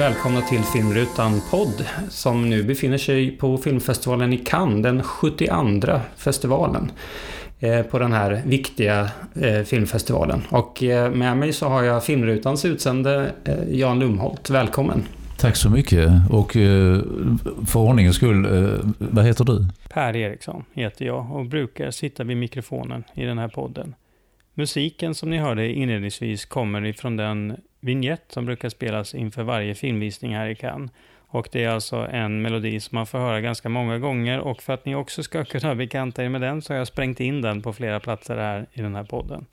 välkomna till Filmrutan podd som nu befinner sig på filmfestivalen i Cannes, den 72 festivalen eh, på den här viktiga eh, filmfestivalen. Och eh, med mig så har jag Filmrutans utsände Jan Lumholt. Välkommen! Tack så mycket. Och för ordningens skull, vad heter du? Per Eriksson heter jag och brukar sitta vid mikrofonen i den här podden. Musiken som ni hörde inledningsvis kommer ifrån den vignett som brukar spelas inför varje filmvisning här i Cannes. Och det är alltså en melodi som man får höra ganska många gånger och för att ni också ska kunna bekanta er med den så har jag sprängt in den på flera platser här i den här podden.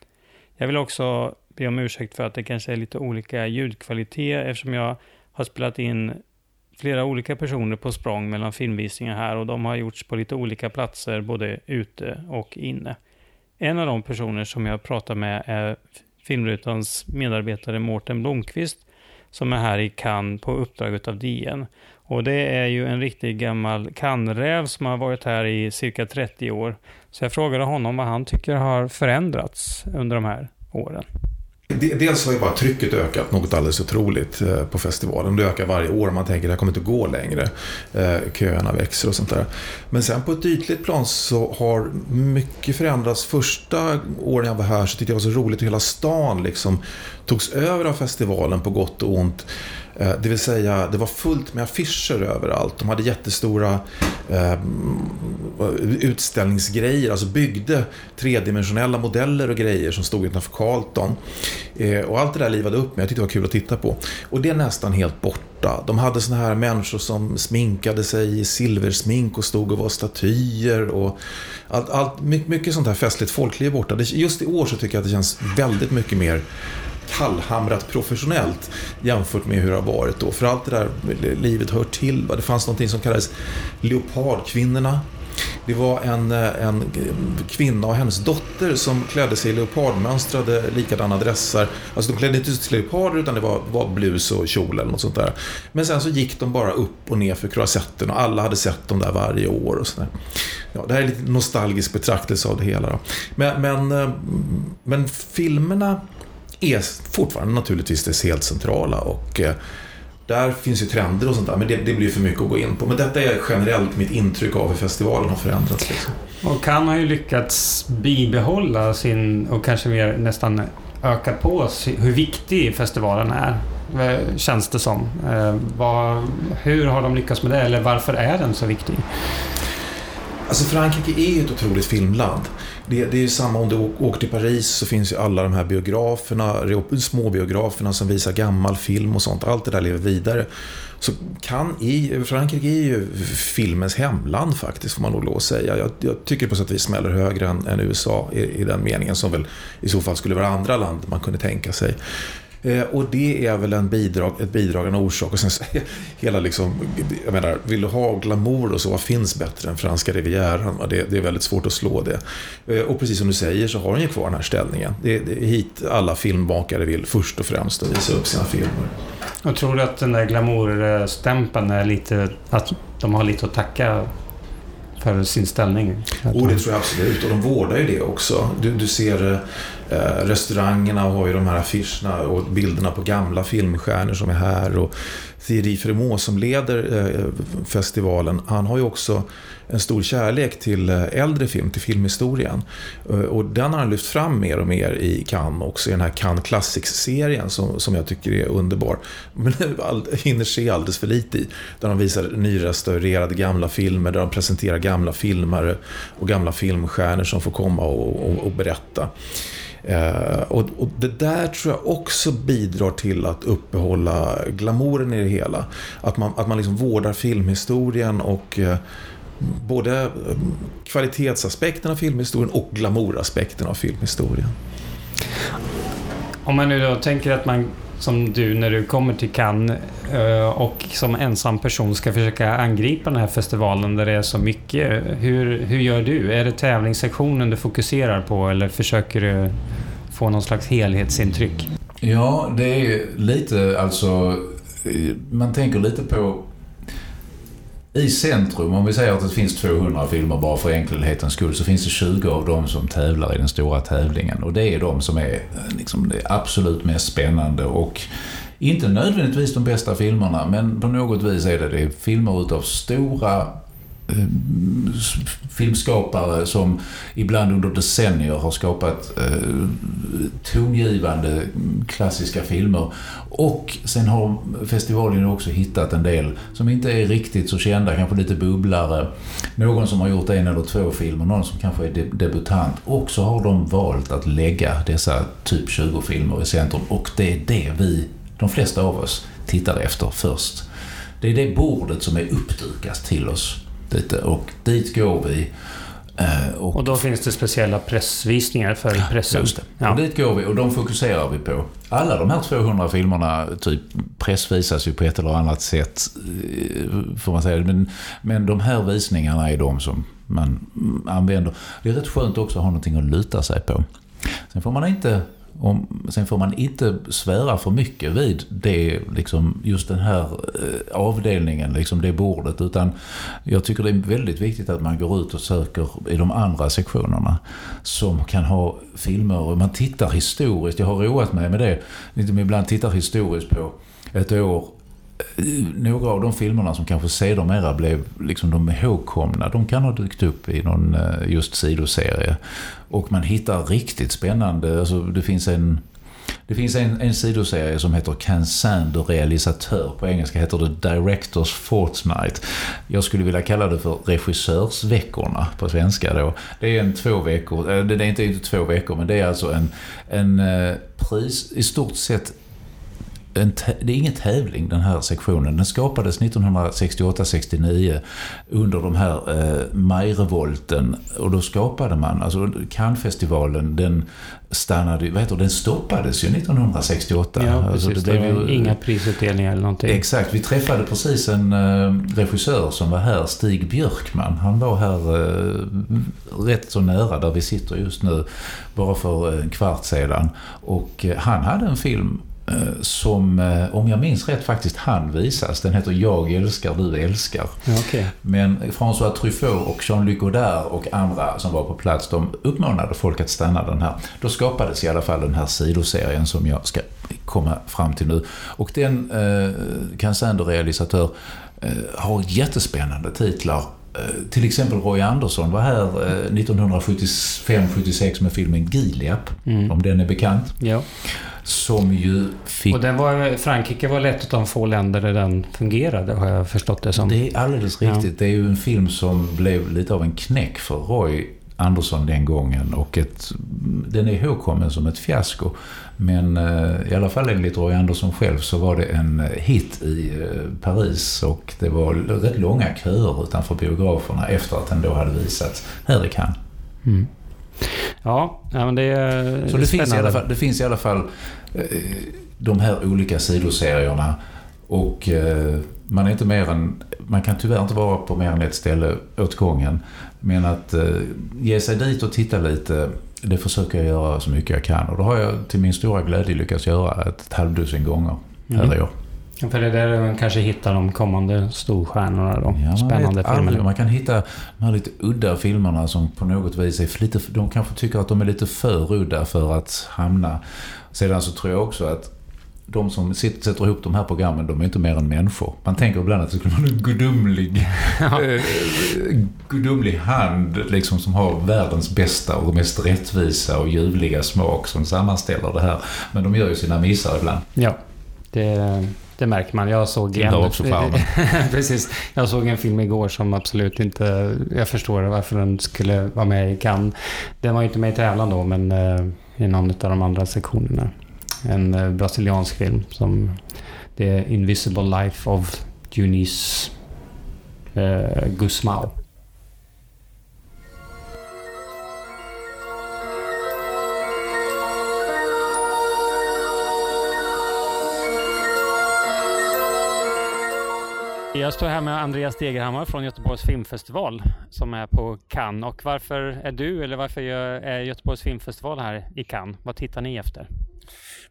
Jag vill också be om ursäkt för att det kanske är lite olika ljudkvalitet eftersom jag har spelat in flera olika personer på språng mellan filmvisningar här och de har gjorts på lite olika platser både ute och inne. En av de personer som jag pratar med är Filmrutans medarbetare Mårten Blomqvist som är här i Cannes på uppdrag av DN. Och det är ju en riktig gammal Cannes-räv som har varit här i cirka 30 år. Så jag frågade honom vad han tycker har förändrats under de här åren. Dels har ju bara trycket ökat något alldeles otroligt eh, på festivalen. Det ökar varje år. Man tänker att det här kommer inte gå längre. Eh, köerna växer och sånt där. Men sen på ett ytligt plan så har mycket förändrats. Första åren jag var här så tyckte jag det var så roligt hur hela stan liksom togs över av festivalen på gott och ont. Eh, det vill säga, det var fullt med affischer överallt. De hade jättestora eh, utställningsgrejer, alltså byggde tredimensionella modeller och grejer som stod utanför Carlton. Eh, och allt det där livade upp mig, jag tyckte det var kul att titta på. Och det är nästan helt borta. De hade såna här människor som sminkade sig i silversmink och stod och var statyer. Och allt, allt, mycket sånt här festligt folkliv är borta. Just i år så tycker jag att det känns väldigt mycket mer kallhamrat professionellt jämfört med hur det har varit då. För allt det där livet hör till. Det fanns någonting som kallades leopardkvinnorna. Det var en, en kvinna och hennes dotter som klädde sig i leopardmönstrade likadana dressar. Alltså de klädde inte sig till leoparder utan det var, var blus och kjol eller något sånt där. Men sen så gick de bara upp och ner för croisetten och alla hade sett dem där varje år och sådär. Ja, det här är lite nostalgisk betraktelse av det hela. Då. Men, men, eh, men filmerna är fortfarande naturligtvis det helt centrala. Och eh, där finns ju trender och sånt där, men det, det, blir för mycket att gå in på. Men detta är generellt mitt intryck av hur festivalen har förändrats. Liksom. Och kan har ju lyckats bibehålla sin, och kanske mer nästan öka på hur viktig festivalen är. Eh, känns det som. Eh, hur har de lyckats med det? Eller varför är den så viktig? Alltså Frankrike är ju ett otroligt filmland. Det, det är ju samma om du åker till Paris så finns ju alla de här biograferna, små biograferna som visar gammal film och sånt. Allt det där lever vidare. Så kan i, Frankrike är ju filmens hemland faktiskt, får man nog lov att säga. Jag, jag tycker på sätt och vis smäller högre än, än USA i, i, den meningen, som väl i så fall skulle vara andra land man kunde tänka sig. Eh, och det är väl en bidrag, ett bidragande orsak. Och sen hela liksom, jag menar, vill du ha glamour och så, vad finns bättre än franska rivieran? Det, det är väldigt svårt att slå det. Eh, och precis som du säger så har den ju kvar den här ställningen. Det, det hit alla filmmakare vill först och främst att visa upp sina filmer. Och tror du att den där glamourstämpeln är lite, att de har lite att tacka för sin ställning? Och det tror jag absolut. Och de vårdar ju det också. Du, du ser eh, Eh, restaurangerna har ju de här affischerna och bilderna på gamla filmstjärnor som är här. Och Thierry Fremont som leder eh, festivalen, han har ju också en stor kärlek till eh, äldre film, till filmhistorien. Och den har han lyft fram mer och mer i Cannes också, i den här Cannes Classics-serien som, som jag tycker är underbar. Men hinner se alldeles för lite i. Där de visar nyrestaurerade gamla filmer, där de presenterar gamla filmare och gamla filmstjärnor som får komma och, och, och berätta. Eh, och, och, det där tror jag också bidrar till att uppehålla glamouren i det hela. Att man, att man liksom vårdar filmhistorien och eh, både eh, kvalitetsaspekten av filmhistorien och glamouraspekten av filmhistorien. Om man nu då tänker att man som du när du kommer till Cannes eh, och som ensam person ska försöka angripa den här festivalen där det är så mycket. Hur, hur gör du? Är det tävlingssektionen du fokuserar på eller försöker du få någon slags helhetsintryck? Ja, det är lite alltså... Eh, man tänker lite på i centrum, om vi säger att det finns 200 filmer bara för enkelhetens skull, så finns det 20 av dem som tävlar i den stora tävlingen. Och det är de som är eh, liksom, det absolut mest spännande och Inte nödvändigtvis de bästa filmerna, men på något vis är det det. Filmer utav stora Eh, filmskapare som ibland under decennier har skapat eh, tongivande mm, klassiska filmer. Och sen har festivalen också hittat en del som inte är riktigt så kända, kanske lite bubblare. Någon som har gjort en eller två filmer, någon som kanske är debutant. Och så har de valt att lägga dessa typ 20 filmer i centrum. Och det är det vi, de flesta av oss, tittar efter först. Det är det bordet som är uppdukat till oss lite och dit går vi. Eh, och, och, då finns det speciella pressvisningar för pressen? Just det. Ja. Och dit går vi och de fokuserar vi på. Alla de här 200 filmerna typ pressvisas ju på ett eller annat sätt. Eh, får man säga. Men, men de här visningarna är de som man använder. Det är rätt skönt också att ha någonting att luta sig på. Sen får man inte om, sen får man inte svära för mycket vid det, liksom, just den här eh, avdelningen, liksom det bordet. Utan jag tycker det är väldigt viktigt att man går ut och söker i de andra sektionerna. Som kan ha filmer, och man tittar historiskt. Jag har roat mig med det. Liksom, ibland tittar historiskt på ett år några av de filmerna som kanske sedermera blev liksom de ihågkomna, de kan ha dykt upp i någon eh, just sidoserie. Och man hittar riktigt spännande, alltså det finns en det finns en, en sidoserie som heter Cansan de realisatör. På engelska heter det Directors Fortnight. Jag skulle vilja kalla det för regissörsveckorna på svenska då. Det är en två veckor, eh, det är inte, inte två veckor men det är alltså en, en eh, pris, i stort sett en det är ingen tävling den här sektionen. Den skapades 1968-69 under de här eh, majrevolten. Och då skapade man, alltså Cannesfestivalen, den stannade, vad heter den stoppades ju 1968. Ja, precis. Alltså det, det blev ju, inga prisutdelningar eller någonting. Exakt. Vi träffade precis en eh, regissör som var här, Stig Björkman. Han var här eh, rätt så nära där vi sitter just nu, bara för en kvart sedan. Och eh, han hade en film som, eh, om jag minns rätt, faktiskt han visas. Den heter Jag älskar, du älskar. Okay. Men François Truffaut och Jean-Luc Godard och andra som var på plats, de uppmanade folk att stanna den här. Då skapades i alla fall den här sidoserien som jag ska komma fram till nu. Och den, eh, Cansander realisatör, eh, har jättespännande titlar eh, till exempel Roy Andersson var här 1975-76 med filmen Gilead, mm. om den är bekant. Ja. Som ju fick... Och den var, Frankrike var ett av de få länder där den fungerade, har jag förstått det som. Det är alldeles riktigt. Ja. Det är ju en film som blev lite av en knäck för Roy Andersson den gången. Och ett, den är ihågkommen som ett fiasko. Men eh, i alla fall enligt Roy Andersson själv så var det en hit i eh, Paris. Och det var rätt långa köer utanför biograferna efter att den då hade visats här i Cannes. Mm. Ja, men det är Så det finns, i alla fall, det finns i alla fall eh, de här olika sidoserierna. Och eh, man är inte mer än, man kan tyvärr inte vara på mer än ett ställe åt gången. Men att eh, ge sig dit och titta lite, det försöker jag göra så mycket jag kan. Och det har jag till min stora glädje lyckats göra ett halvdussin gånger mm. i år. För det är där man kanske hittar de kommande storstjärnorna, de ja, spännande filmerna. Man kan hitta de här lite udda filmerna som på något vis är lite... De kanske tycker att de är lite för udda för att hamna... Sedan så tror jag också att de som sitter, sätter ihop de här programmen, de är inte mer än människor. Man tänker ibland att det skulle vara en gudomlig, ja. eh, gudomlig hand liksom, som har världens bästa och mest rättvisa och ljuvliga smak som sammanställer det här. Men de gör ju sina missar ibland. Ja, det det märker man. Jag såg en... också Precis. Jag såg en film igår som absolut inte... Jag förstår varför den skulle vara med i Cannes. Den var ju inte med i tävlan då, men uh, i någon av de andra sektionerna. En uh, brasiliansk film som... The Invisible Life of Eunice uh, Gusmao. Jag står här med Andreas Degerhammar från Göteborgs filmfestival som är på Cannes. Och varför är du, eller varför är Göteborgs filmfestival här i Cannes? Vad tittar ni efter?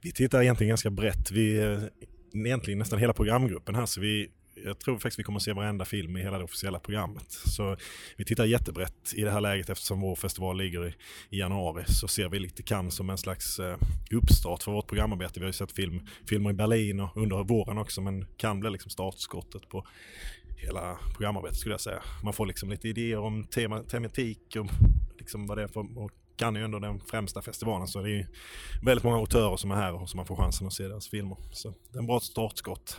Vi tittar egentligen ganska brett. Vi är egentligen nästan hela programgruppen här, så vi jag tror faktiskt vi kommer att se varenda film i hela det officiella programmet. Så vi tittar jättebrett i det här läget eftersom vår festival ligger i, i januari. Så ser vi lite Cannes som en slags eh, uppstart för vårt programarbete. Vi har ju sett film, filmer i Berlin och under våren också men Cannes blir liksom startskottet på hela programarbetet skulle jag säga. Man får liksom lite idéer om tema, tematik och liksom vad det är för och Cannes är ju ändå den främsta festivalen så det är ju väldigt många autörer som är här och som man får chansen att se deras filmer. Så det är en bra startskott.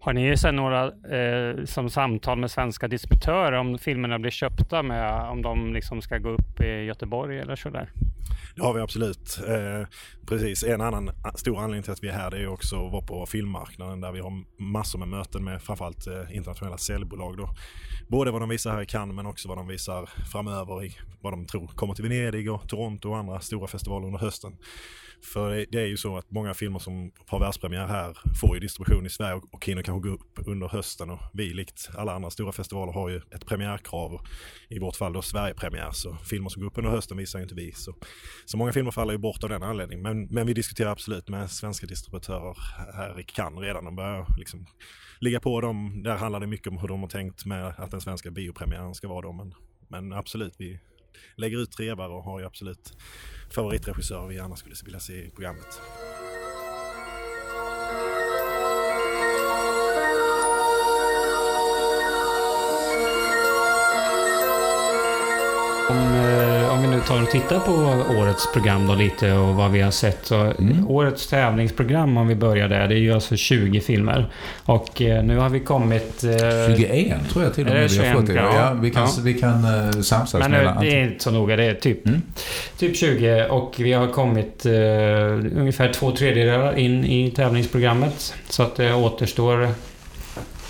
Har ni sen några eh, som samtal med svenska distributörer om filmerna blir köpta med om de liksom ska gå upp i Göteborg eller sådär? Det har vi absolut. Eh, precis, en annan stor anledning till att vi är här det är också att vara på filmmarknaden där vi har massor med möten med framförallt eh, internationella säljbolag. Då. Både vad de visar här i Cannes men också vad de visar framöver i vad de tror kommer till Venedig och Toronto och andra stora festivaler under hösten. För det är ju så att många filmer som har världspremiär här får ju distribution i Sverige och hinner kanske gå upp under hösten. Och vi, likt alla andra stora festivaler, har ju ett premiärkrav. I vårt fall då Sverigepremiär. Så filmer som går upp under hösten visar ju inte vi. Så, så många filmer faller ju bort av den anledningen. Men, men vi diskuterar absolut med svenska distributörer här i Cannes redan. De börjar liksom ligga på dem. Där handlar det mycket om hur de har tänkt med att den svenska biopremiären ska vara då. Men, men absolut, vi lägger ut trevar och har ju absolut favoritregissörer vi gärna skulle vilja se i programmet. Om, eh, om vi nu tar och tittar på årets program då lite och vad vi har sett. Så mm. Årets tävlingsprogram om vi börjar där, det är ju alltså 20 filmer. Och eh, nu har vi kommit... Eh, 21 tror jag till och med vi har fått det. Ja, vi kan, ja. vi kan samsas Men mellan... det är inte så noga, det är typ, mm. typ 20 och vi har kommit uh, ungefär två tredjedelar in i tävlingsprogrammet. Så att det återstår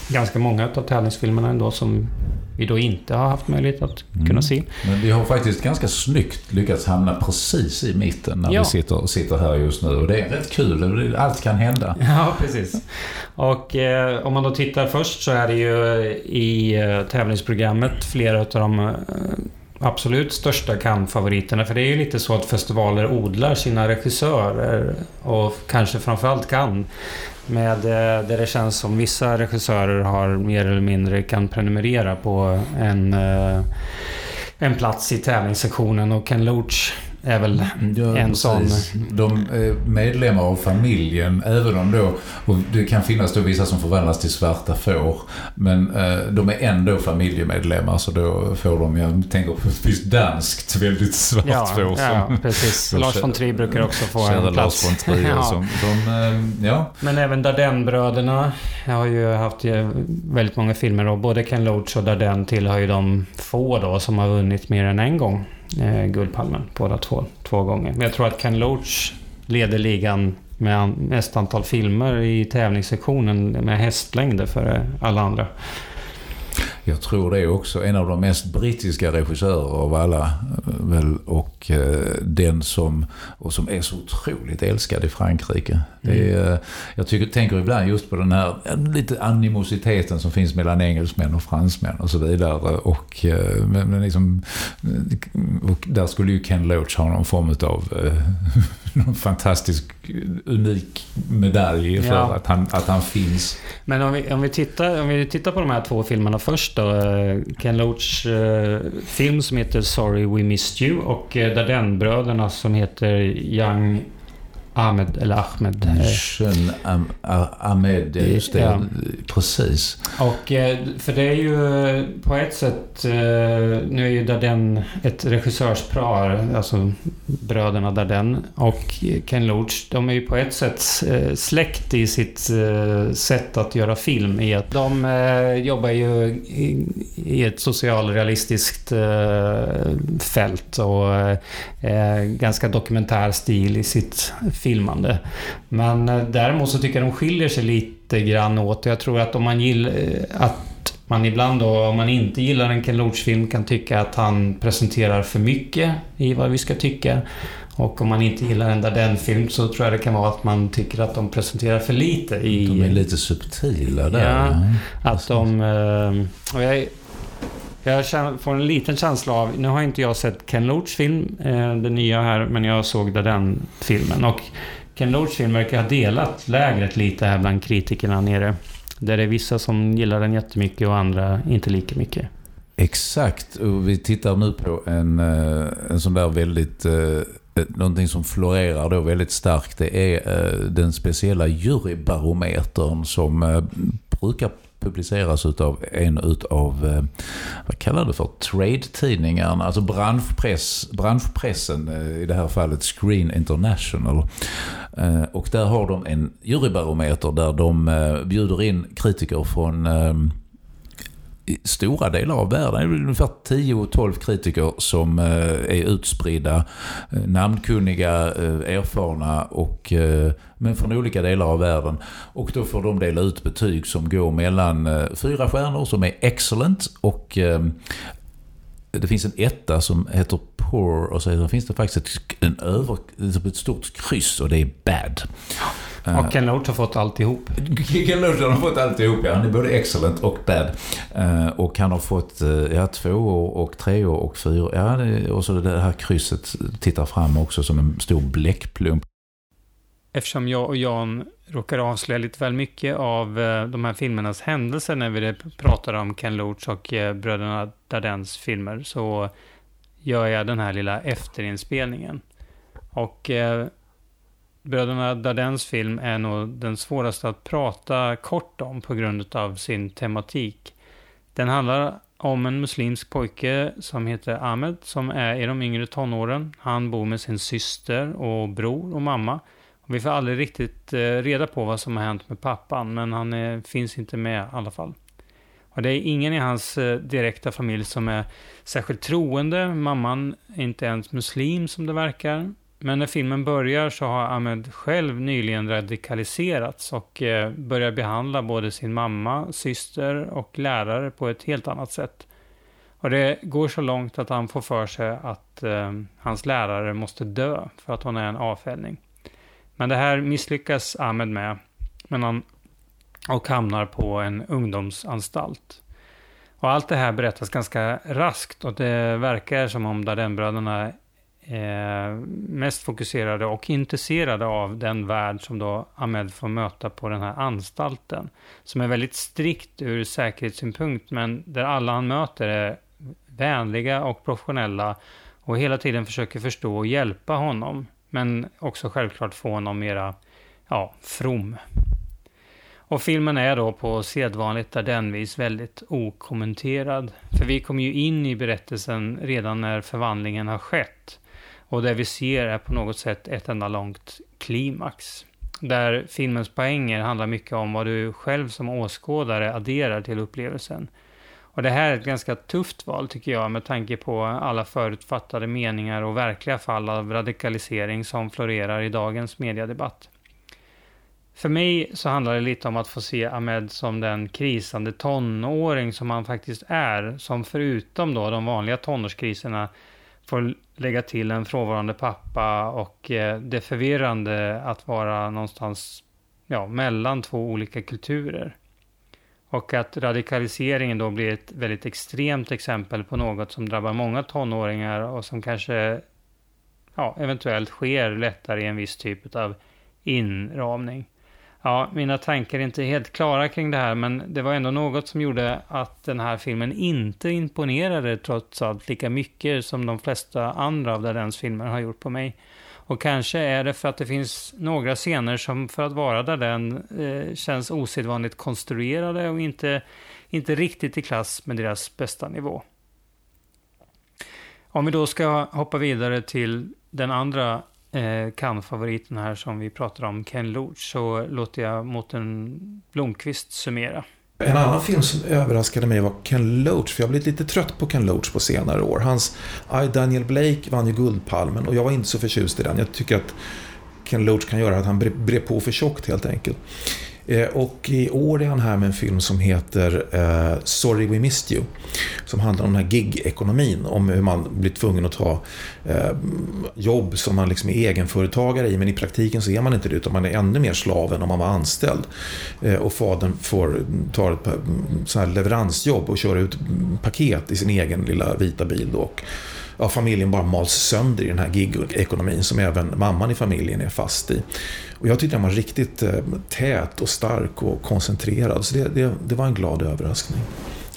ganska många av tävlingsfilmerna ändå som vi då inte har haft möjlighet att mm. kunna se. Men vi har faktiskt ganska snyggt lyckats hamna precis i mitten när ja. vi sitter, sitter här just nu. Och det är rätt kul. Allt kan hända. Ja, precis. Och eh, om man då tittar först så är det ju i eh, tävlingsprogrammet flera av de eh, absolut största Cannes-favoriterna. För det är ju lite så att festivaler odlar sina regissörer och kanske framförallt Cannes. Med, eh, där det känns som vissa regissörer har mer eller mindre kan prenumerera på en, eh, en plats i tävlingssektionen och Ken Loach är väl ja, en sån. De är medlemmar av familjen, även om då, och det kan finnas då vissa som förvandlas till svarta får, men eh, de är ändå familjemedlemmar så då får de, jag tänker på ett visst danskt väldigt svart ja, får. Ja, precis. Lars von Trier brukar också få en plats. Lars von Trier. ja. Som, de, eh, ja. Men även Dardenne-bröderna har ju haft väldigt många filmer och både Ken Loach och Dardenne tillhör ju de få då som har vunnit mer än en gång eh, Guldpalmen båda två, två gånger. Men jag tror att Ken Loach leder ligan med mest antal filmer i tävlingssektionen med hästlängder för alla andra. Jag tror det är också en av de mest brittiska regissörer av alla. Eh, väl, och eh, den som, och som är så otroligt älskad i Frankrike. Det är, mm. jag tycker, tänker ibland just på den här lite animositeten som finns mellan engelsmän och fransmän och så vidare. Och, eh, men, liksom, och där skulle ju Ken Loach ha någon form av någon fantastisk, unik medalj för ja. att, han, att han finns. Men om vi, om, vi tittar, om vi tittar på de här två filmerna först då. Eh, Ken Loach eh, film som heter Sorry We Missed You och eh, Dardenne-bröderna som heter Young Ahmed, eller Ahmed. Shen Ahmed, just det. Ja. Precis. Och för det är ju på ett sätt, nu är ju Darden ett regissörspar, alltså bröderna Darden och Ken Loach. De är ju på ett sätt släkt i sitt sätt att göra film i att de jobbar ju i ett socialrealistiskt fält och ganska dokumentär stil i sitt film filmande. Men eh, däremot så tycker jag de skiljer sig lite grann åt. Jag tror att om man gillar... Eh, att man ibland då, om man inte gillar en Ken Loach-film, kan tycka att han presenterar för mycket i vad vi ska tycka. Och om man inte gillar en Dardenne-film så tror jag det kan vara att man tycker att de presenterar för lite i... De är lite subtila där. Ja, att de... Eh, och jag, jag får en liten känsla av, nu har inte jag sett Ken Loachs film, eh, den nya här, men jag såg den filmen. Och Ken Loachs film verkar ha delat lägret lite här bland kritikerna nere. Där det är vissa som gillar den jättemycket och andra inte lika mycket. Exakt, och vi tittar nu på en, eh, en sån där väldigt eh, någonting som florerar då väldigt starkt. Det är den speciella jurybarometern som brukar publiceras av en utav, eh, vad kallar du för, trade-tidningarna, alltså branschpress, branschpressen, eh, i det här fallet Screen International. Eh, och där har de en jurybarometer där de bjuder in kritiker från i stora delar av världen. Det är ungefär 10-12 kritiker som eh, är utspridda, eh, namnkunniga, eh, erfarna och men från olika delar av världen. Och då får de dela ut betyg som går mellan fyra stjärnor som är excellent och det finns en etta som heter poor och så finns det faktiskt ett, en över, ett stort kryss och det är bad. Och Ken Loach har fått alltihop. Ken Loach har fått alltihop, ja. Han är både excellent och bad. Eh, och han har fått eh, ja, två år och tre år och fyra Ja, och så det här krysset tittar fram också som en stor bläckplump. Eftersom jag och Jan råkar avslöja lite väl mycket av eh, de här filmernas händelser när vi pratar om Ken Loach och bröderna Dardens filmer så gör jag den här lilla efterinspelningen. Och Bröderna Dardens film är nog den svåraste att prata kort om på grund av sin tematik. Den handlar om en muslimsk pojke som heter Ahmed som är i de yngre tonåren. Han bor med sin syster och bror och mamma. Vi får aldrig riktigt eh, reda på vad som har hänt med pappan men han är, finns inte med i alla fall. Och det är ingen i hans eh, direkta familj som är särskilt troende. Mamman är inte ens muslim som det verkar. Men när filmen börjar så har Ahmed själv nyligen radikaliserats och eh, börjar behandla både sin mamma, syster och lärare på ett helt annat sätt. Och det går så långt att han får för sig att eh, hans lärare måste dö för att hon är en avfällning. Men det här misslyckas Ahmed med men han, och hamnar på en ungdomsanstalt. Och allt det här berättas ganska raskt och det verkar som om Dardenbröderna eh, mest fokuserade och intresserade av den värld som då Ahmed får möta på den här anstalten. Som är väldigt strikt ur säkerhetssynpunkt men där alla han möter är vänliga och professionella och hela tiden försöker förstå och hjälpa honom. Men också självklart få honom mera ja, from. Och filmen är då på sedvanligt Dardenvis väldigt okommenterad. För vi kommer ju in i berättelsen redan när förvandlingen har skett. Och det vi ser är på något sätt ett enda långt klimax. Där filmens poänger handlar mycket om vad du själv som åskådare adderar till upplevelsen. Och det här är ett ganska tufft val tycker jag med tanke på alla förutfattade meningar och verkliga fall av radikalisering som florerar i dagens mediedebatt. För mig så handlar det lite om att få se Ahmed som den krisande tonåring som han faktiskt är, som förutom då de vanliga tonårskriserna får lägga till en frånvarande pappa och eh, det förvirrande att vara någonstans ja, mellan två olika kulturer. Och att radikaliseringen då blir ett väldigt extremt exempel på något som drabbar många tonåringar och som kanske ja, eventuellt sker lättare i en viss typ av inramning. Ja, mina tankar är inte helt klara kring det här, men det var ändå något som gjorde att den här filmen inte imponerade trots allt lika mycket som de flesta andra av Dardens filmer har gjort på mig. Och kanske är det för att det finns några scener som för att vara Darden eh, känns osedvanligt konstruerade och inte, inte riktigt i klass med deras bästa nivå. Om vi då ska hoppa vidare till den andra eh, Cannes-favoriten här som vi pratar om, Ken Loach, så låter jag Mårten Blomqvist summera. En annan film som överraskade mig var Ken Loach, för jag har blivit lite trött på Ken Loach på senare år. Hans I, Daniel Blake vann ju Guldpalmen och jag var inte så förtjust i den. Jag tycker att Ken Loach kan göra att han brer på för tjockt helt enkelt. Eh, och i år är han här med en film som heter eh, Sorry We Missed You. Som handlar om den här gig-ekonomin, om hur man blir tvungen att ta eh, jobb som man liksom är egenföretagare i, men i praktiken så är man inte det, utan man är ännu mer slav än om man var anställd. Eh, och fadern får ta ett mm, så här leveransjobb och köra ut paket i sin egen lilla vita bil. Då ja, familjen bara mals sönder i den här gig-ekonomin som även mamman i familjen är fast i. Och jag tyckte den var riktigt eh, tät och stark och koncentrerad. Så det, det, det var en glad överraskning.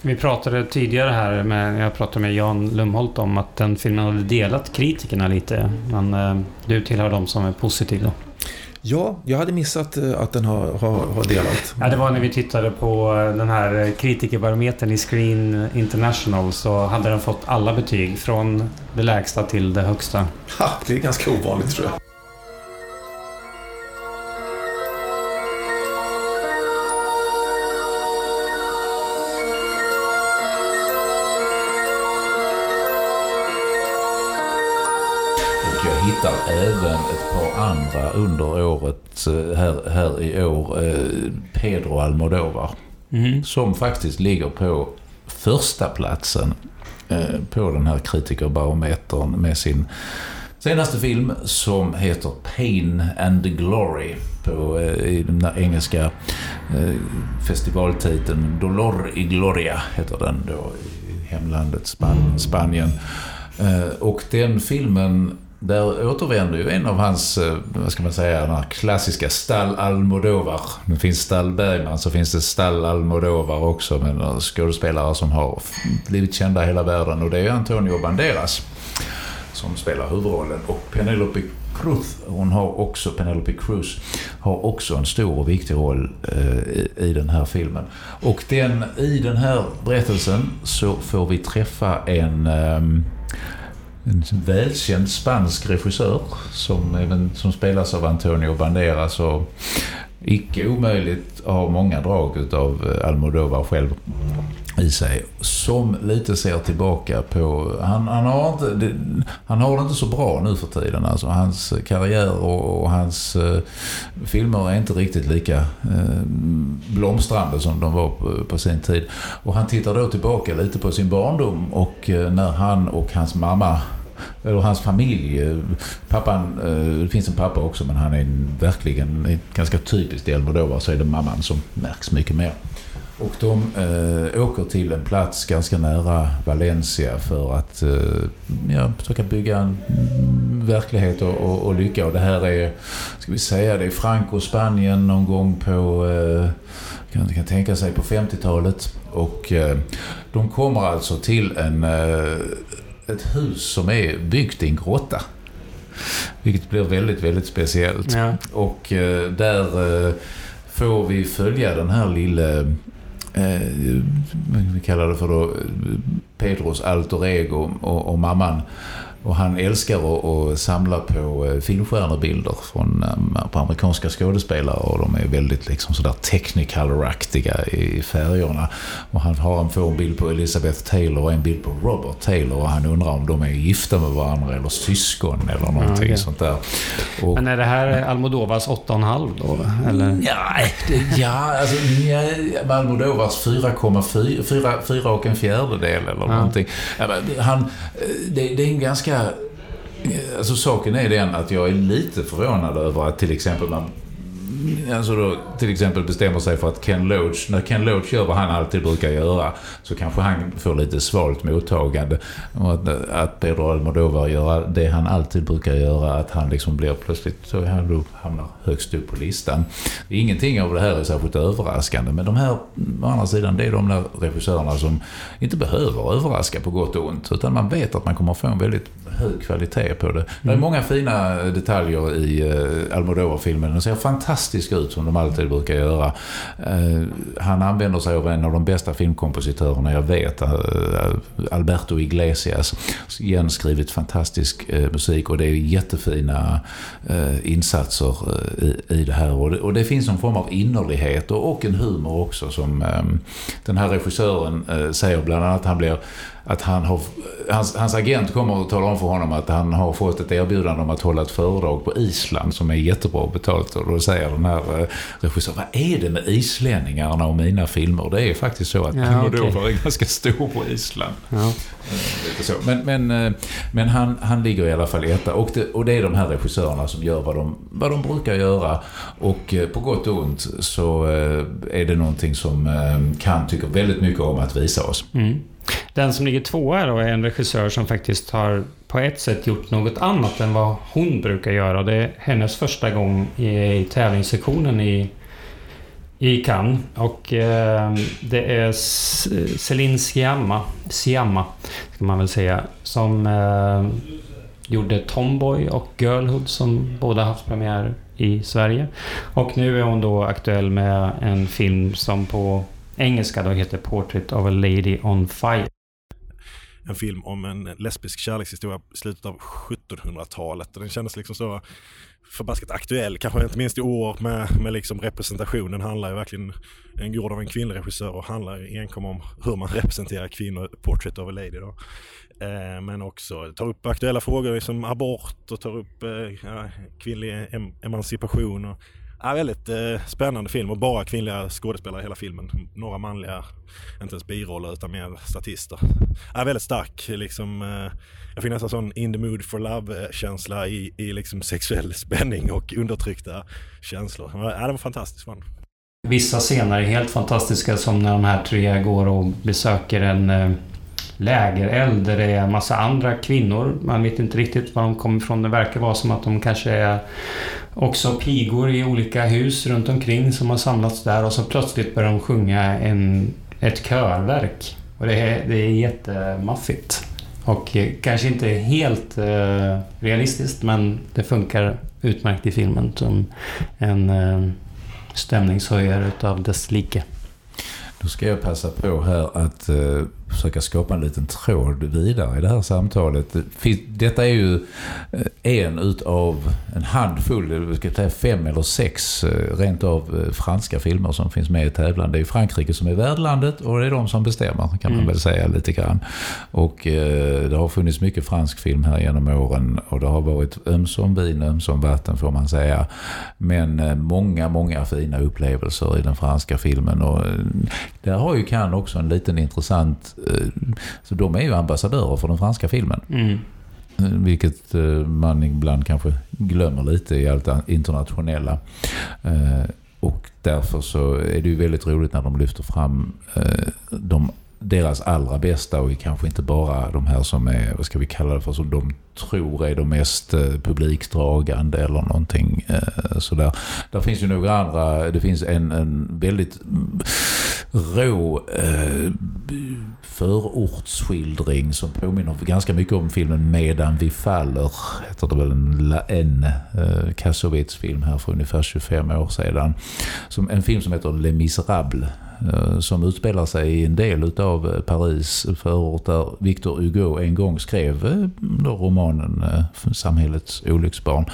Vi pratade tidigare här, med, jag pratade med Jan Lumholt om att den filmen hade delat kritikerna lite. Men eh, du tillhör de som är positiva. Ja, jag hade missat eh, att den har, har, har delat. Ja, det var när vi tittade på eh, den här kritikerbarometern i Screen International så hade den fått alla betyg från det lägsta till det högsta. Ha, det är ganska ovanligt tror jag. jag andra under året, eh, här, här i år, eh, Pedro Almodovar. Mm. Som faktiskt ligger på första platsen eh, på den här kritikerbarometern med sin senaste film som heter Pain and Glory på, i den engelska festivaltiteln Dolor y Gloria heter den då i hemlandet Span Spanien. Och den filmen där återvänder ju en av hans, eh, vad ska man säga, den här klassiska Stall Almodovar. Det finns Stall Bergman, så finns det Stall Almodovar också Men eh, skådespelare som har blivit kända i hela världen. Och det är Antonio Banderas som spelar huvudrollen. Och Penelope Cruz, hon har också, Penelope Cruz, har också en stor och viktig roll eh, i, i, den här filmen. Och den, i den här berättelsen så får vi träffa en eh, en välkänd spansk regissör som, även, som spelas av Antonio Banderas och icke omöjligt har många drag utav eh, Almodovar själv i sig. Som lite ser tillbaka på... Han, han, har, inte, det, han har det inte så bra nu för tiden. Alltså, hans karriär och, och hans eh, filmer är inte riktigt lika eh, blomstrande som de var på, på, sin tid. Och han tittar då tillbaka lite på sin barndom och eh, när han och hans mamma eller hans familj. Eh, pappan, eh, det finns en pappa också men han är verkligen ganska typiskt i Almodovar så är det mamman som märks mycket mer. Och de eh, åker till en plats ganska nära Valencia för att eh, ja, försöka bygga en verklighet och, och, och, lycka. Och det här är, ska vi säga, det är Franco, Spanien någon gång på, eh, kan, kan tänka sig på 50-talet. Och eh, de kommer alltså till en eh, ett hus som är byggt i en grotta. Vilket blir väldigt, väldigt speciellt. Ja. Och eh, där eh, får vi följa den här lille eh, vi kallar det för då? Pedros alter ego och, och mamman och han älskar att, att samla på eh, filmstjärnebilder från, eh, på amerikanska skådespelare och de är väldigt liksom sådär technicolor-aktiga i färgerna. Och han har en, får en bild på Elizabeth Taylor och en bild på Robert Taylor och han undrar om de är gifta med varandra eller syskon eller någonting okay. sånt där. Och, Men är det här Almodovas 8,5 då? Eller? Ja, ja, alltså, ja, Almodovas 4,4 4 och en fjärdedel eller ja. någonting. Han, eh, det, det är en ganska ganska... Eh, alltså saken är den att jag är lite förvånad över att till exempel man alltså då, till exempel bestämmer sig för att Ken Loach, när Ken Loach gör vad han alltid brukar göra, så kanske han får lite svalt mottagande. Och att, att Pedro Almodovar gör det han alltid brukar göra, att han liksom blir plötsligt, så han då hamnar högst upp på listan. Ingenting av det här är särskilt överraskande, men de här, å andra sidan, det är de där regissörerna som inte behöver överraska på gott och ont, utan man vet att man kommer få en väldigt hög kvalitet på det. Mm. Det är många fina detaljer i uh, Almodovar-filmen. Den ser fantastisk ut som de alltid brukar göra. Uh, han använder sig av en av de bästa filmkompositörerna jag vet. Uh, Alberto Iglesias. Igen skrivit fantastisk musik och det är jättefina insatser i, i det här. Och det, och det, finns en form av innerlighet och, och en humor också som den här regissören säger bland annat. Han blir att han har, hans, hans agent kommer och talar om för honom att han har fått ett erbjudande om att hålla ett föredrag på Island som är jättebra betalt. Och då säger den här eh, regissören, vad är det med islänningarna och mina filmer? Det är faktiskt så att ja, Almodovar okay. är ganska stor på Island. Ja. Eh, så. Men, men, eh, men han, han ligger i alla fall etta. Och det, och det är de här regissörerna som gör vad de, vad de brukar göra. Och på gott och ont så är det någonting som kan tycker väldigt mycket om att visa oss. Mm. Den som ligger tvåa då är en regissör som faktiskt har på ett sätt gjort något annat än vad hon brukar göra. Det är hennes första gång i, i tävlingssektionen i, i Cannes. Och eh, det är Céline Sciamma, Sciamma, ska man väl säga, som eh, gjorde Tomboy och Girlhood som båda haft premiär i Sverige. Och nu är hon då aktuell med en film som på engelska då heter Portrait of a Lady on Fire. En film om en lesbisk kärlekshistoria i slutet av 1700-talet. Den kändes liksom så förbaskat aktuell, kanske inte minst i år med, med liksom representationen handlar ju verkligen, en gjord av en kvinnlig regissör och handlar enkom om hur man representerar kvinnor, Portrait of a Lady då. Eh, men också tar upp aktuella frågor som abort och tar upp eh, kvinnlig em emancipation. Och, Ja, väldigt eh, spännande film och bara kvinnliga skådespelare i hela filmen. Några manliga, inte ens biroller utan mer statister. Ja, väldigt stark liksom. Eh, jag fick nästan sån in the mood for love-känsla i, i liksom sexuell spänning och undertryckta känslor. Ja, det var fantastiskt. Man. Vissa scener är helt fantastiska som när de här tre går och besöker en eh, lägereld där det är en massa andra kvinnor. Man vet inte riktigt var de kommer ifrån. Det verkar vara som att de kanske är också pigor i olika hus runt omkring som har samlats där och så plötsligt börjar de sjunga en, ett körverk. Och det är, det är jättemaffigt. Och eh, kanske inte helt eh, realistiskt men det funkar utmärkt i filmen som en eh, stämningshöjare utav dess like. Då ska jag passa på här att eh, försöka skapa en liten tråd vidare i det här samtalet. Detta är ju eh, en utav en handfull, ska säga fem eller sex eh, rent av eh, franska filmer som finns med i tävlan. Det är Frankrike som är värdlandet och det är de som bestämmer kan man mm. väl säga lite grann. Och det har funnits mycket fransk film här genom åren och det har varit ömsom vin, ömsom vatten får man säga. Men många, många fina upplevelser i den franska filmen och där har ju Cannes också en liten intressant så de är ju ambassadörer för den franska filmen. Mm. Eh, vilket eh, man ibland kanske glömmer lite i allt internationella. Och därför så är det ju väldigt roligt när de lyfter fram de deras allra bästa och kanske inte bara de här som är, vad ska vi kalla det för, som de tror är de mest eh, publikdragande eller någonting eh, sådär. Där finns ju några andra, det finns en, en väldigt mm, rå eh, förortsskildring som påminner ganska mycket om filmen Medan vi faller. Heter det väl en, en eh, Kassovits film här för ungefär 25 år sedan. Som, en film som heter Les Misérables eh, som utspelar sig i en del utav Paris förort där Victor Hugo en gång skrev eh, romanen eh, Samhällets olycksbarn.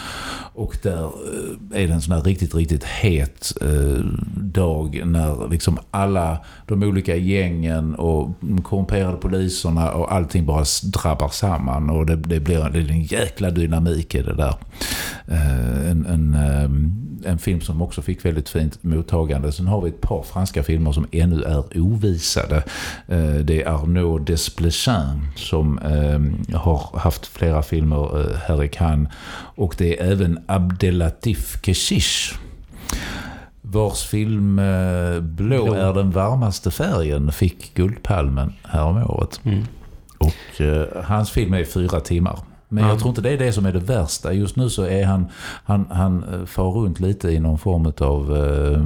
Och där eh, är det en sån här riktigt, riktigt het eh, dag när liksom alla de olika gängen och korrumperade poliserna och allting bara drabbar samman och det, det blir en jäkla dynamik i det där. En, en ehm, en film som också fick väldigt fint mottagande. Sen har vi ett par franska filmer som ännu är ovisade. Eh, det är Arnaud Desplechin som eh, har haft flera filmer eh, här i Cannes. Och det är även Abdelatif Keshish vars film Blå, Blå är den varmaste färgen fick Guldpalmen häromåret. Mm. Och hans film är fyra timmar. Men jag tror inte det är det som är det värsta. Just nu så är han, han, han eh, far runt lite i någon form av... Uh,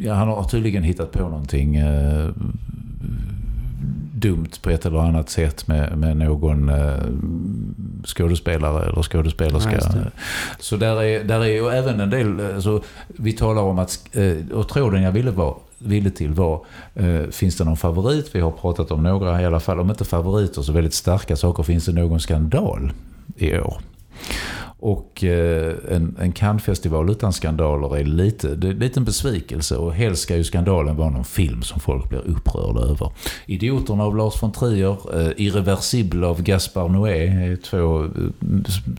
ja, han har tydligen hittat på någonting uh, dumt på ett eller annat sätt med, med någon uh, skådespelare eller skådespelerska. Ja, så där är, där är ju även en del... Alltså, vi talar om att... och tråden jag ville vara ville till var, eh, finns det någon favorit? Vi har pratat om några i alla fall. Om inte favoriter så väldigt starka saker. Finns det någon skandal i år? Och eh, en, en Cannes-festival utan skandaler är lite, det är en en besvikelse och helst ska ju skandalen vara någon film som folk blir upprörda över. Idioterna av Lars von Trier, eh, Irreversible av Gaspar Noé är två eh,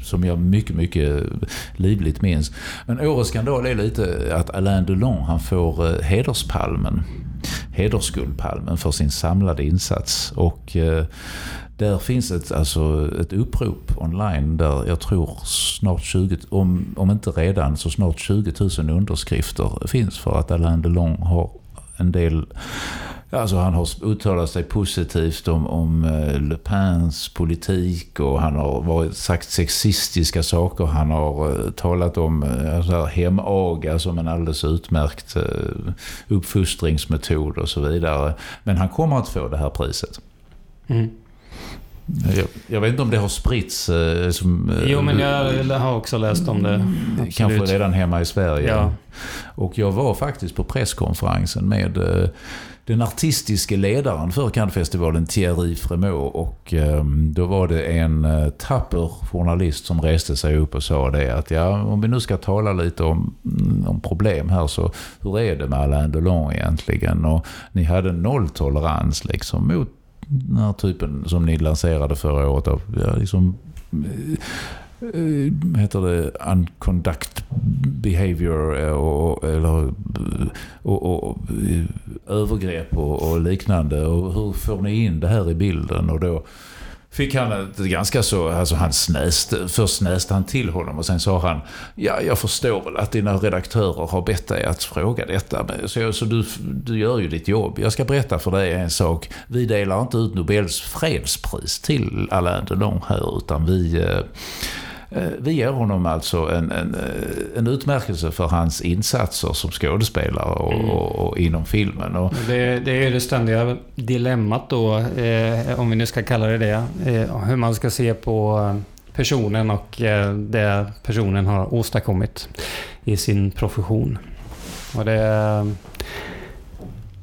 som jag mycket, mycket livligt minns. Men årets skandal är lite att Alain Delon han får hederspalmen, hedersguldpalmen för sin samlade insats. Och eh, där finns ett, alltså ett upprop online där jag tror snart 20, om, om inte redan så snart 20 000 underskrifter finns för att Alain Delon har en del Alltså han har uttalat sig positivt om, om eh, Le Pens politik och han har varit, sagt sexistiska saker. Han har eh, talat om eh, alltså hemaga som en alldeles utmärkt uppfostringsmetod och så vidare. Men han kommer att få det här priset. Mm. Jag, jag, vet inte om det har spritts. Eh, som, jo, men jag har också läst om det. Absolut. Kanske redan hemma i Sverige. Ja. Och jag var faktiskt på presskonferensen med den artistiska ledaren för Cannesfestivalen, Thierry Fremont. Och um, då var det en uh, tapper journalist som reste sig upp och sa det att ja, om vi nu ska tala lite om, mm, om problem här så hur är det med Alain Delon egentligen? Och ni hade nolltolerans liksom mot den här typen som ni lanserade förra året av ja, liksom, eh, eh, heter det unconduct behavior eh, och, eller, och, och, och övergrepp och, och, liknande. Och hur får ni in det här i bilden? Och då fick han ett ganska så, alltså han snäste, först snäste han till honom och sen sa han Ja, jag förstår väl att dina redaktörer har bett dig att fråga detta. Så, så du, du gör ju ditt jobb. Jag ska berätta för dig en sak. Vi delar inte ut Nobels fredspris till Alain Delon här, utan vi eh, Eh, vi ger honom alltså en, en, eh, en utmärkelse för hans insatser som skådespelare och, mm. och, och inom filmen. Och det, det, är det ständiga dilemmat då, eh, om vi nu ska kalla det det. Eh, hur man ska se på personen och eh, det personen har åstadkommit i sin profession. Och det...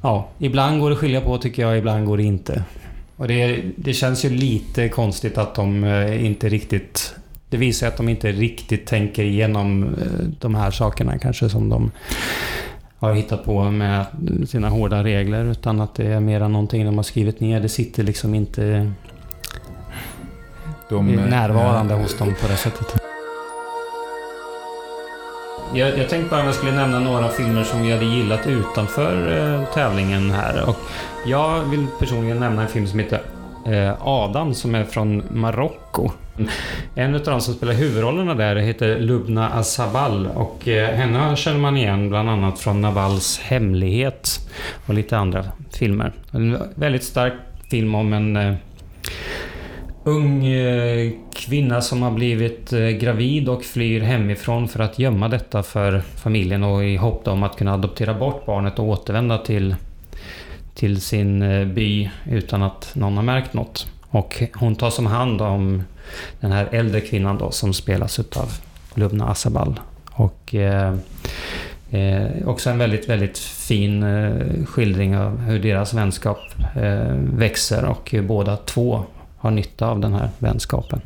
Ja, ibland går det att skilja på tycker jag, ibland går det inte. Och det, det känns ju lite konstigt att de inte riktigt det visar att de inte riktigt tänker igenom eh, de här sakerna kanske som de har hittat på med sina hårda regler. Utan att det är mer någonting de har skrivit ner. Det sitter liksom inte de, närvarande ja. hos dem på det sättet. Jag, jag tänkte bara om jag skulle nämna några filmer som vi hade gillat utanför eh, tävlingen här. Och jag vill personligen nämna en film som heter eh, Adam som är från Marocko. Mm. En av de som spelar huvudrollerna där heter Lubna Azabal och eh, henne känner man igen bland annat från Navals Hemlighet och lite andra filmer. En väldigt stark film om en eh, ung eh, kvinna som har blivit gravid och flyr hemifrån för att gömma detta för familjen och i hopp om att kunna adoptera bort barnet och återvända till, till sin by utan att någon har märkt något. Och hon tas om hand om den här äldre kvinnan då som spelas av Lubna Asabal. Och eh, eh, också en väldigt, väldigt fin eh, skildring av hur deras vänskap eh, växer och båda två har nytta av den här vänskapen.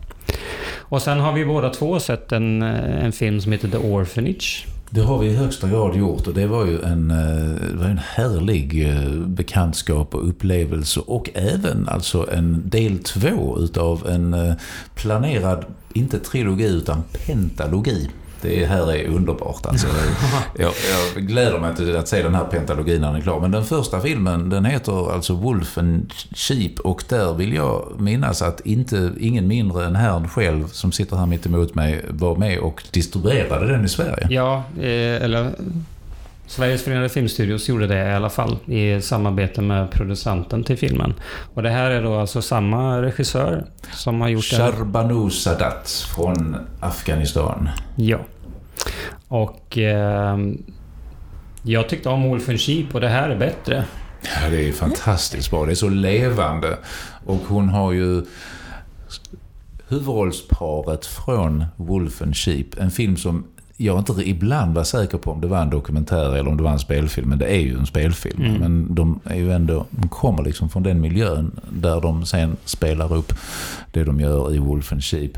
Och sen har vi båda två sett en, eh, en film som heter The Orphanage det har vi i högsta grad gjort och det var ju en, eh, var en härlig eh, bekantskap och upplevelse och även alltså en del två utav en eh, planerad, inte trilogi utan pentalogi det här är underbart. Alltså, jag, jag gläder mig till att se den här pentalogin när den är klar. Men den första filmen den heter alltså Wolf and Sheep och där vill jag minnas att inte, ingen mindre än herrn själv som sitter här mitt emot mig var med och distribuerade den i Sverige. Ja, eh, eller Sveriges Förenade Filmstudios gjorde det i alla fall i samarbete med producenten till filmen. Och det här är då alltså samma regissör som har gjort Sharbanu Sadat från Afghanistan. Ja. Och eh, jag tyckte om Wolfen Sheep och det här är bättre. Ja, det är fantastiskt bra. Det är så levande. Och hon har ju huvudrollsparet från Wolfen Sheep. En film som jag inte ibland var säker på om det var en dokumentär eller om det var en spelfilm. Men det är ju en spelfilm. Mm. Men de är ju ändå, de kommer liksom från den miljön där de sen spelar upp det de gör i Wolfen Sheep.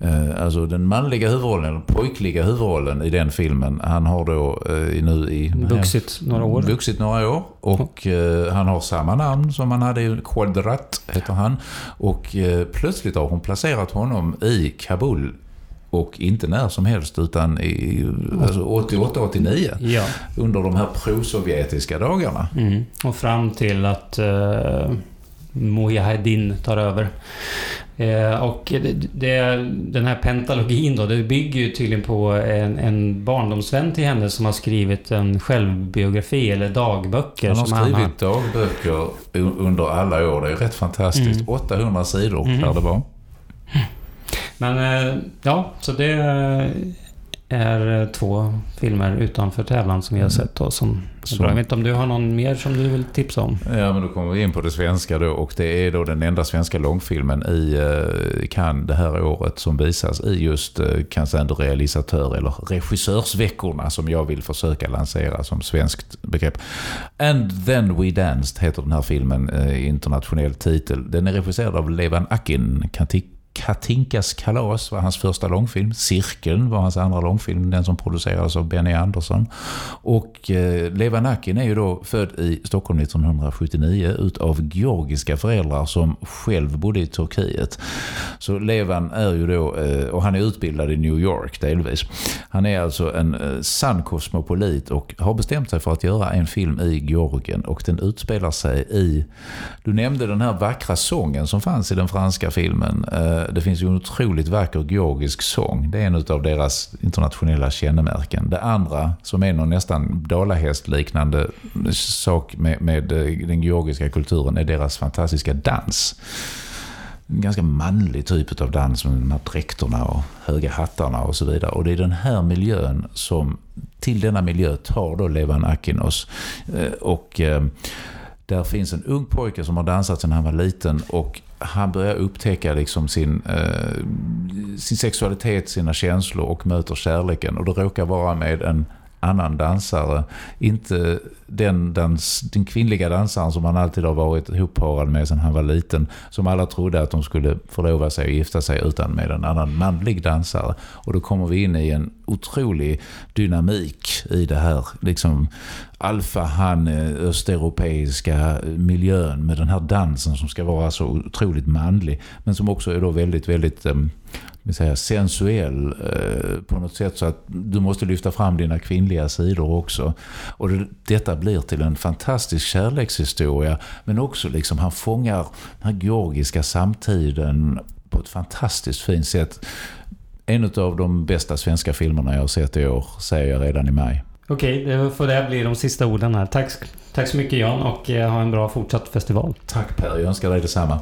Eh, alltså den manliga huvudrollen, den pojkliga huvudrollen i den filmen, han har då eh, nu i... Vuxit några år. Vuxit några år. Och eh, han har samma namn som han hade i Quadrat, heter han. Och plötsligt har hon placerat honom i Kabul och inte när som helst utan i alltså 88-89 ja. under de här prosovjetiska dagarna. Mm. Och fram till att uh, Mujahedin tar över Eh, och det, det, den här pentalogin då, det bygger ju tydligen på en, en barndomsvän till henne som har skrivit en självbiografi eller dagböcker. Han har skrivit dagböcker u- under alla år. Det är rätt fantastiskt. Mm. 800 sidor Mm. lär det vara. Men eh, ja, så det är eh, två filmer utanför tävlan som vi har sett då som bra. Jag vet inte om du har någon mer som du vill tipsa om? Ja, men då kommer vi in på det svenska då. Och det är då den enda svenska långfilmen i eh, Cannes det här året som visas i just eh, Cannes ändå realisatör eller regissörsveckorna som jag vill försöka lansera som svenskt begrepp. And then we danced heter den här filmen, eh, internationell titel. Den är regisserad av Levan Akin. Kantik Katinkas kalas var hans första långfilm. Cirkeln var hans andra långfilm, den som producerades av Benny Andersson. Och eh, Levan Akin är ju då född i Stockholm 1979 utav georgiska föräldrar som själv bodde i Turkiet. Så Levan är ju då, eh, och han är utbildad i New York delvis. Han är alltså en eh, sann kosmopolit och har bestämt sig för att göra en film i Georgien och den utspelar sig i, du nämnde den här vackra sången som fanns i den franska filmen. Eh, det finns ju en otroligt vacker georgisk sång. Det är en av deras internationella kännemärken. Det andra, som är någon nästan dalahästliknande sak med, med eh, den georgiska kulturen, är deras fantastiska dans. En ganska manlig typ av dans med de här dräkterna och höga hattarna och så vidare. Och det är den här miljön som, till denna miljö tar då Levan Akinos. Eh, och eh, där finns en ung pojke som har dansat sedan han var liten och han börjar upptäcka liksom sin, eh, sin sexualitet, sina känslor och möter kärleken. Och det råkar vara med en annan dansare. Inte den, dans, den kvinnliga dansaren som han alltid har varit ihopparad med sedan han var liten. Som alla trodde att de skulle förlova sig och gifta sig utan med en annan manlig dansare. Och då kommer vi in i en otrolig dynamik i det här liksom alfahan eh, östeuropeiska miljön med den här dansen som ska vara så otroligt manlig. Men som också är då väldigt, väldigt ehm, vill säga, sensuell eh, på något sätt så att du måste lyfta fram dina kvinnliga sidor också. Och det, detta blir till en fantastisk kärlekshistoria men också liksom han fångar den här georgiska samtiden på ett fantastiskt fint sätt. En av de bästa svenska filmerna jag har sett i år, säger jag redan i maj. Okej, det får det bli de sista orden här. Tack, tack så mycket Jan och eh, ha en bra fortsatt festival. Tack Per, jag önskar dig detsamma.